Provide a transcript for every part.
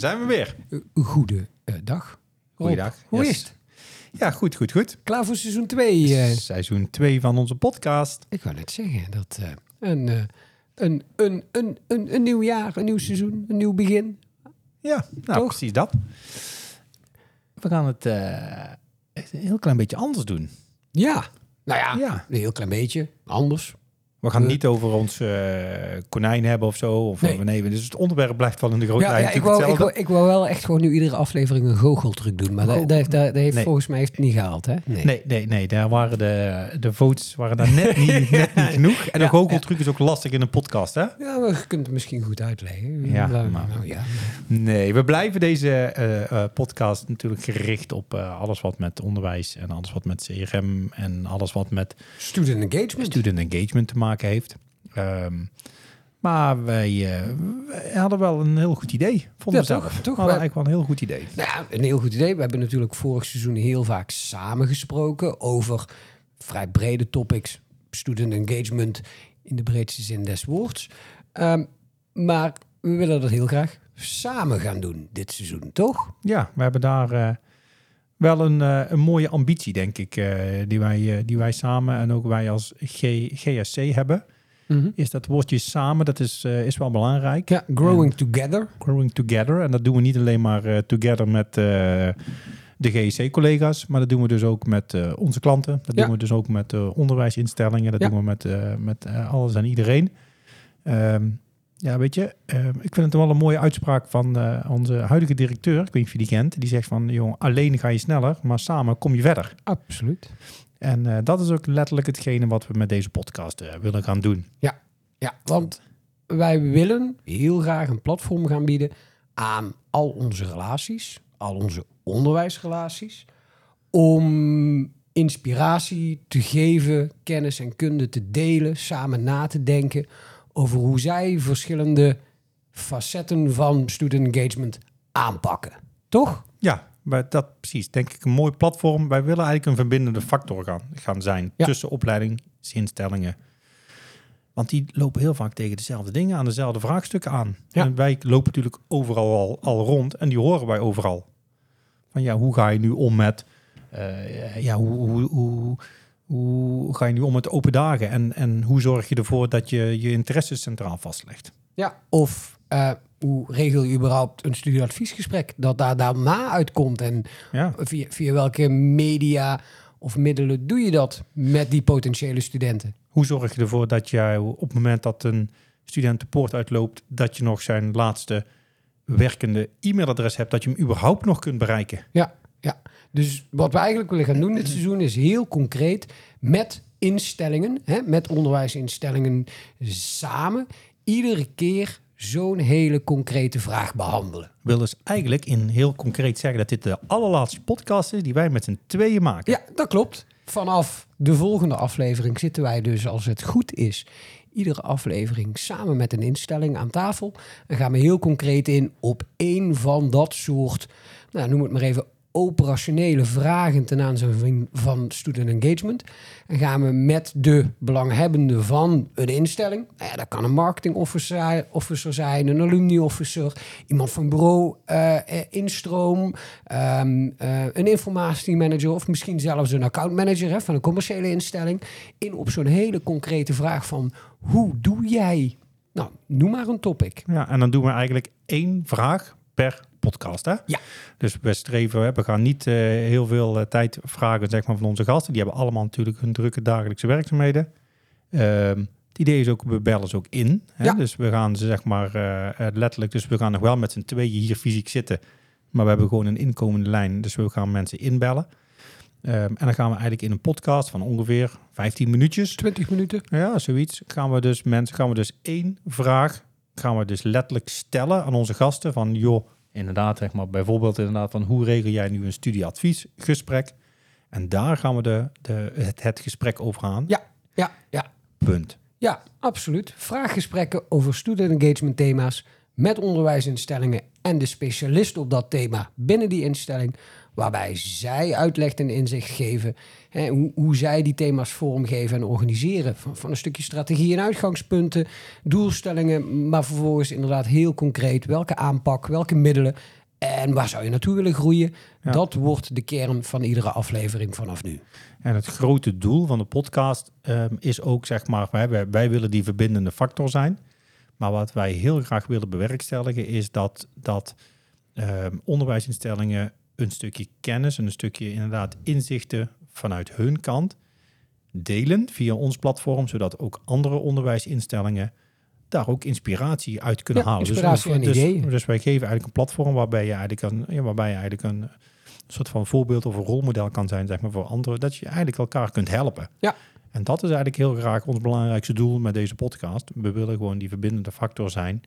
daar zijn we weer. Goede eh, dag. Goeiedag. Hoe Yes. is het? Ja, goed, goed, goed. Klaar voor seizoen 2? Seizoen 2 van onze podcast. ik wou net zeggen dat eh, een, eh, een, een, een, een, een nieuw jaar, een nieuw seizoen, een nieuw begin. Ja, nou, Toch? precies dat. We gaan het eh, een heel klein beetje anders doen. Ja, nou ja, Ja. een heel klein beetje anders. We gaan We- niet over ons eh, konijn hebben of zo. Of, Nee. nee. dus het onderwerp blijft wel in de grote Ja, lijn ja, ik, wou, ik, wou, ik wou wel echt gewoon nu iedere aflevering een goocheltruc doen. Maar dat, dat, dat, dat heeft Nee. volgens mij heeft het niet gehaald, hè? Nee. Nee, nee, nee. Daar waren de, de votes waren daar net niet, net niet genoeg. En Ja, een goocheltruc is ook lastig in een podcast, hè? Ja, maar je kunt het misschien goed uitleggen. Ja, maar- nou, ja. Nee, we blijven deze eh, eh, podcast natuurlijk gericht op eh, alles wat met onderwijs en alles wat met CRM en alles wat met Student engagement. student engagement te maken heeft. Ehm, maar wij, eh, wij hadden wel een heel goed idee, vonden Ja, we toch? Toch? We hadden eigenlijk wel een heel goed idee. Nou ja, een heel goed idee. We hebben natuurlijk vorig seizoen heel vaak samengesproken over vrij brede topics. Student engagement in de breedste zin des woords. Ehm, maar we willen dat heel graag samen gaan doen dit seizoen, toch? Ja, we hebben daar eh, wel een, eh, een mooie ambitie, denk ik, eh, die, wij, eh, die wij samen en ook wij als G- GSC hebben. Is dat woordje samen, dat is, is wel belangrijk. Ja, growing together. Growing together. En dat doen we niet alleen maar together met de GEC-collega's, maar dat doen we dus ook met onze klanten. Dat Ja. doen we dus ook met onderwijsinstellingen. Dat Ja. doen we met, met alles en iedereen. Ehm, ja, weet je, ehm, ik vind het wel een mooie uitspraak van eh, onze huidige directeur. Ik weet niet of je die kent. Die zegt van, joh, alleen ga je sneller, maar samen kom je verder. Absoluut. En eh, dat is ook letterlijk hetgene wat we met deze podcast eh, willen gaan doen. Ja, want wij willen heel graag een platform gaan bieden aan al onze relaties, al onze onderwijsrelaties, om inspiratie te geven, kennis en kunde te delen, samen na te denken over hoe zij verschillende facetten van student engagement aanpakken. Toch? Ja, maar dat precies. Denk ik een mooi platform. Wij willen eigenlijk een verbindende factor gaan, gaan zijn Ja. tussen opleidingsinstellingen. Want die lopen heel vaak tegen dezelfde dingen aan, dezelfde vraagstukken aan. Ja. En wij lopen natuurlijk overal al, al rond en die horen wij overal. Van ja, hoe ga je nu om met, eh, ja, hoe, hoe, hoe, hoe ga je nu om met open dagen? En, en hoe zorg je ervoor dat je je interesses centraal vastlegt? Ja. Of eh, hoe regel je überhaupt een studieadviesgesprek dat daar daarna uitkomt en Ja, Via, via welke media of middelen doe je dat met die potentiële studenten? Hoe zorg je ervoor dat jij op het moment dat een student de poort uitloopt, dat je nog zijn laatste werkende e-mailadres hebt, dat je hem überhaupt nog kunt bereiken? Ja, ja. Dus wat we eigenlijk willen gaan doen dit seizoen is heel concreet met instellingen, hè, met onderwijsinstellingen samen, iedere keer zo'n hele concrete vraag behandelen. wil dus eigenlijk in heel concreet zeggen dat dit de allerlaatste podcast is die wij met z'n tweeën maken. Ja, dat klopt. Vanaf de volgende aflevering zitten wij dus, als het goed is, iedere aflevering samen met een instelling aan tafel. En gaan we heel concreet in op één van dat soort, nou, noem het maar even, operationele vragen ten aanzien van- student engagement. En gaan we met de belanghebbende van een instelling, nou ja, dat kan een marketing officer, zijn, een alumni officer, iemand van bureau eh, instroom, ehm, eh, een informatiemanager of misschien zelfs een accountmanager hè, van een commerciële instelling, in op zo'n hele concrete vraag van hoe doe jij, nou, noem maar een topic. Ja, en dan doen we eigenlijk één vraag per podcast. Hè? Ja. Dus we streven, we gaan niet eh, heel veel eh, tijd vragen zeg maar, van onze gasten. Die hebben allemaal natuurlijk hun drukke dagelijkse werkzaamheden. Ehm, het idee is ook, we bellen ze ook in. Hè? Ja. Dus we gaan ze zeg maar eh, letterlijk, dus we gaan nog wel met z'n tweeën hier fysiek zitten. Maar we hebben gewoon een inkomende lijn, dus we gaan mensen inbellen. Ehm, en dan gaan we eigenlijk in een podcast van ongeveer 15 minuutjes 20 minuten. ja, zoiets. Gaan we dus mensen, gaan we dus één vraag, gaan we dus letterlijk stellen aan onze gasten van, joh, inderdaad, zeg maar, bijvoorbeeld inderdaad van, hoe regel jij nu een studieadviesgesprek? En daar gaan we de, de, het, het gesprek over aan. Ja, ja, ja. Punt. Ja, absoluut. Vraaggesprekken over student engagement thema's met onderwijsinstellingen en de specialist op dat thema binnen die instelling. Waarbij zij uitleg en inzicht geven hè, hoe, hoe zij die thema's vormgeven en organiseren. Van, van een stukje strategie en uitgangspunten, doelstellingen, maar vervolgens inderdaad heel concreet welke aanpak, welke middelen en waar zou je naartoe willen groeien. Ja. Dat wordt de kern van iedere aflevering vanaf nu. En het grote doel van de podcast ehm, is ook, zeg maar, wij, wij, wij willen die verbindende factor zijn. Maar wat wij heel graag willen bewerkstelligen is dat, dat ehm, onderwijsinstellingen een stukje kennis en een stukje inderdaad inzichten vanuit hun kant delen via ons platform, zodat ook andere onderwijsinstellingen daar ook inspiratie uit kunnen Ja, halen. inspiratie en dus, ideeën. Dus, dus wij geven eigenlijk een platform waarbij je eigenlijk een, ja, waarbij je eigenlijk een soort van voorbeeld of een rolmodel kan zijn, zeg maar, voor anderen, dat je eigenlijk elkaar kunt helpen. Ja. En dat is eigenlijk heel graag ons belangrijkste doel met deze podcast. We willen gewoon die verbindende factor zijn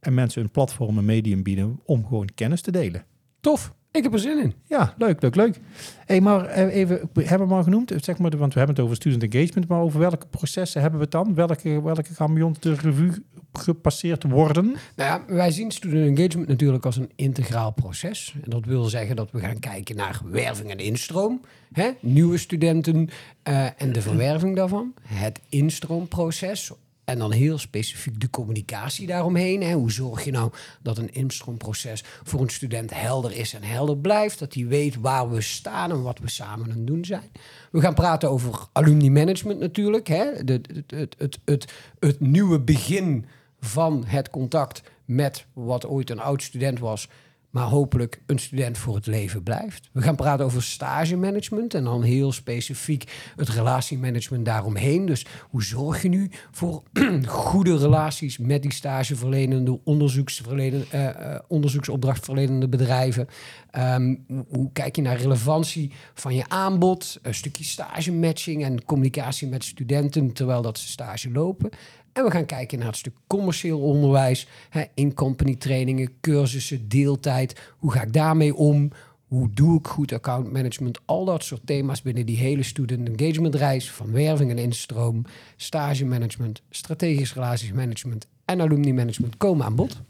en mensen een platform, een medium bieden om gewoon kennis te delen. Tof, ik heb er zin in. Ja, leuk, leuk, leuk. Hey, maar eh, even, hebben we maar genoemd, zeg maar, want we hebben het over student engagement, maar over welke processen hebben we het dan? Welke, welke gaan de revue gepasseerd worden? Nou ja, wij zien student engagement natuurlijk als een integraal proces. En dat wil zeggen dat we gaan kijken naar werving en instroom. Hè? Nieuwe studenten eh, en de verwerving daarvan. Het instroomproces. En dan heel specifiek de communicatie daaromheen. Hè? Hoe zorg je nou dat een instroomproces voor een student helder is en helder blijft? Dat hij weet waar we staan en wat we samen aan het doen zijn. We gaan praten over alumni management natuurlijk. Hè? Het, het, het, het, het nieuwe begin van het contact met wat ooit een oud student was, maar hopelijk een student voor het leven blijft. We gaan praten over stagemanagement en dan heel specifiek het relatiemanagement daaromheen. Dus hoe zorg je nu voor goede relaties met die stageverlenende, onderzoeksverlenende, eh, eh, onderzoeksopdrachtverlenende bedrijven? Ehm, hoe- kijk je naar relevantie van je aanbod? Een stukje stagematching en communicatie met studenten terwijl dat ze stage lopen. En we gaan kijken naar het stuk commercieel onderwijs, in-company trainingen, cursussen, deeltijd. Hoe ga ik daarmee om? Hoe doe ik goed account management? Al dat soort thema's binnen die hele student engagement reis van werving en instroom, stage management, strategisch relatiesmanagement en alumni management komen aan bod.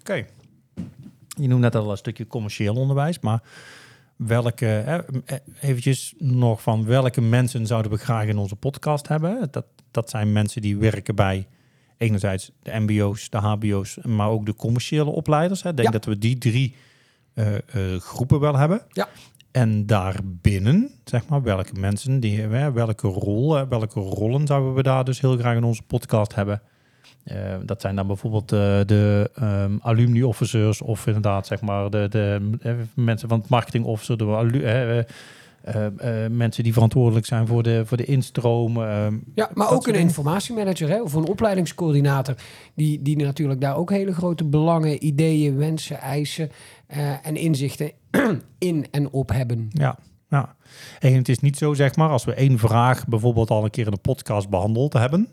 Oké. Je noemt net al een stukje commercieel onderwijs, maar welke, hè, eventjes nog van welke mensen zouden we graag in onze podcast hebben? Dat, dat zijn mensen die werken bij enerzijds de mbo's, de hbo's, maar ook de commerciële opleiders. Ik denk Ja. dat we die drie eh, eh, groepen wel hebben. Ja. En daarbinnen, zeg maar, welke mensen, die, welke rol, eh, welke rollen zouden we daar dus heel graag in onze podcast hebben? Eh, dat zijn dan bijvoorbeeld eh, de ehm, alumni officers of inderdaad zeg maar de, de eh, mensen van het marketing officer, de alu- eh, mensen die verantwoordelijk zijn voor de, voor de instroom. ehm, Ja, maar ook een dingen. informatiemanager hè, of een opleidingscoördinator. Die, die natuurlijk daar ook hele grote belangen, ideeën, wensen, eisen eh, en inzichten in en op hebben. Ja, ja. En het is niet zo, zeg maar, als we één vraag bijvoorbeeld al een keer in de podcast behandeld hebben,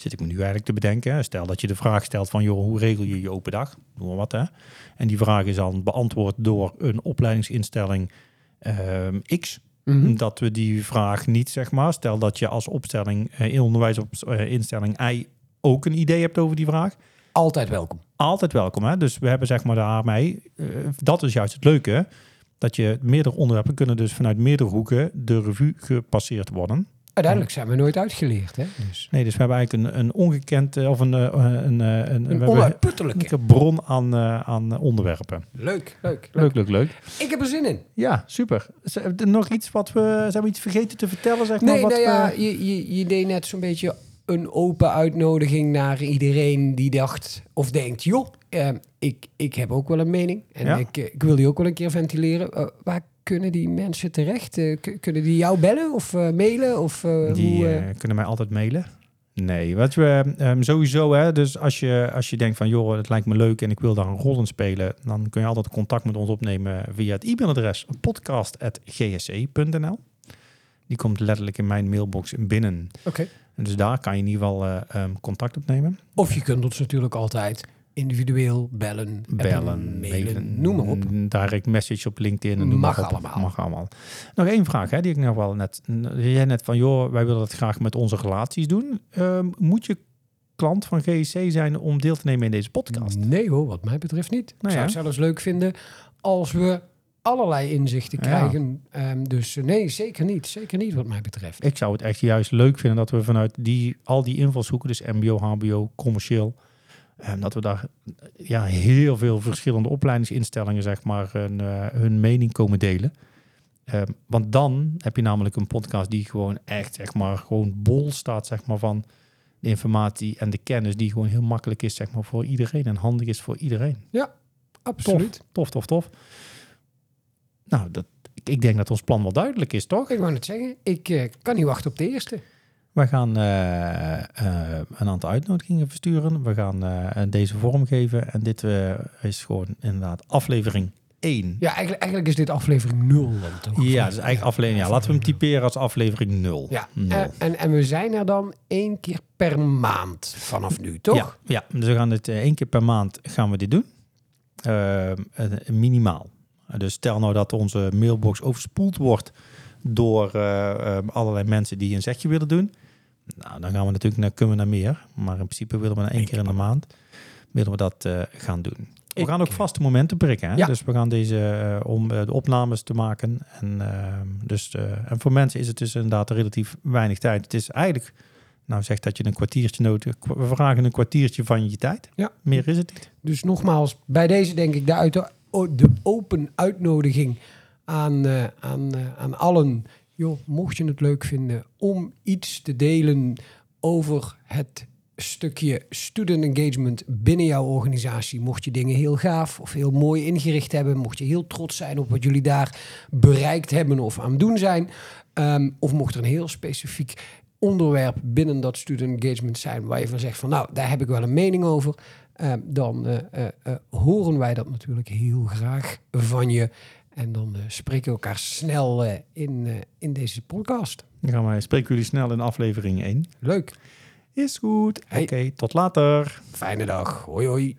zit ik me nu eigenlijk te bedenken. Stel dat je de vraag stelt van, joh, hoe regel je je open dag? Noem maar wat, hè. En die vraag is dan beantwoord door een opleidingsinstelling ehm, X. Mhm. Dat we die vraag niet, zeg maar, stel dat je als opstelling, eh, in onderwijsinstelling Y ook een idee hebt over die vraag. Altijd welkom. Altijd welkom, hè. Dus we hebben, zeg maar, daarmee, eh, dat is juist het leuke, dat je meerdere onderwerpen kunnen dus vanuit meerdere hoeken de revue gepasseerd worden. Uiteindelijk zijn we nooit uitgeleerd. Hè? Dus Nee, dus we hebben eigenlijk een, een ongekend eh, of een, eh, een, eh, een, we een onuitputtelijke. bron aan, eh, aan onderwerpen. Leuk, leuk, leuk. Leuk, leuk. Ik heb er zin in. Ja, super. Er Nog iets wat we zijn we iets vergeten te vertellen, zeg maar. Nee, wat nou ja, je, je, je deed net zo'n beetje een open uitnodiging naar iedereen die dacht of denkt... joh, eh, ik, ik heb ook wel een mening en Ja. ik, eh, ik wil die ook wel een keer ventileren. Eh, waar kunnen die mensen terecht? Kunnen die jou bellen of mailen? Of, Die hoe, kunnen mij altijd mailen. Nee, wat we ehm, sowieso, hè, dus als je, als je denkt van joh, het lijkt me leuk en ik wil daar een rol in spelen, dan kun je altijd contact met ons opnemen via het e-mailadres podcast.gsc.nl. Die komt letterlijk in mijn mailbox binnen. Oké. En dus daar kan je in ieder geval eh, ehm, contact opnemen. Of je kunt ons natuurlijk altijd individueel bellen, Bellen, appen, mailen, mailen, noem maar op. een Direct message op LinkedIn. En noem Mag maar op. allemaal. Mag allemaal. Nog één vraag, hè, die ik nog wel net... Jij net van, joh, wij willen het graag met onze relaties doen. Ehm, moet je klant van GEC zijn om deel te nemen in deze podcast? Nee hoor, wat mij betreft niet. ik Nou zou ja. het zelfs leuk vinden als we allerlei inzichten Ja. krijgen. Ehm, dus eh, nee, zeker niet. Zeker niet wat mij betreft. Ik zou het echt juist leuk vinden dat we vanuit die, al die invalshoeken, dus MBO, HBO, commercieel, en dat we daar ja, heel veel verschillende opleidingsinstellingen, zeg maar, hun, eh, hun mening komen delen. Eh, want dan heb je namelijk een podcast die gewoon echt, zeg maar, gewoon bol staat, zeg maar, van de informatie en de kennis die gewoon heel makkelijk is, zeg maar, voor iedereen en handig is voor iedereen. Absoluut. Tof, tof, tof. Nou, dat, ik- ik denk dat ons plan wel duidelijk is, toch? Ik wou net zeggen, ik eh, kan niet wachten op de eerste. We gaan eh, eh, een aantal uitnodigingen versturen. We gaan deze vorm geven. En dit is gewoon inderdaad aflevering 1. Ja, eigenlijk, eigenlijk is dit aflevering 0 dan toch? Ja, dus eigenlijk aflevering. Ja, laten we hem typeren als aflevering 0. Ja, en, en, en we zijn er dan één keer per maand vanaf nu, toch? Ja, ja, dus we gaan het eh, één keer per maand gaan we dit doen. Minimaal. Dus stel nou dat onze mailbox overspoeld wordt door eh, eh, allerlei mensen die een zetje willen doen. Nou, dan gaan we natuurlijk naar, kunnen we naar meer. Maar in principe willen we naar één keer in de maand willen we dat eh, gaan doen. We gaan ook vaste momenten prikken. Hè? Ja. Dus we gaan deze eh, om eh, de opnames te maken. En, eh, dus, eh, en voor mensen is het dus inderdaad relatief weinig tijd. Het is eigenlijk, nou zeg dat je een kwartiertje nodig We vragen een kwartiertje van je tijd. Ja. Meer is het niet. Dus nogmaals, bij deze denk ik de, de open uitnodiging aan, eh, aan, eh, aan allen. Joh, mocht je het leuk vinden om iets te delen over het stukje student engagement binnen jouw organisatie. Mocht je dingen heel gaaf of heel mooi ingericht hebben. Mocht je heel trots zijn op wat jullie daar bereikt hebben of aan het doen zijn. ehm, of mocht er een heel specifiek onderwerp binnen dat student engagement zijn waar je van zegt van nou, daar heb ik wel een mening over. Eh, dan eh, eh, horen wij dat natuurlijk heel graag van je. En dan spreken we elkaar snel in, in deze podcast. Dan gaan wij, spreken jullie snel in aflevering 1. Leuk. Is goed. Hey. Oké, tot later. Fijne dag. Hoi hoi.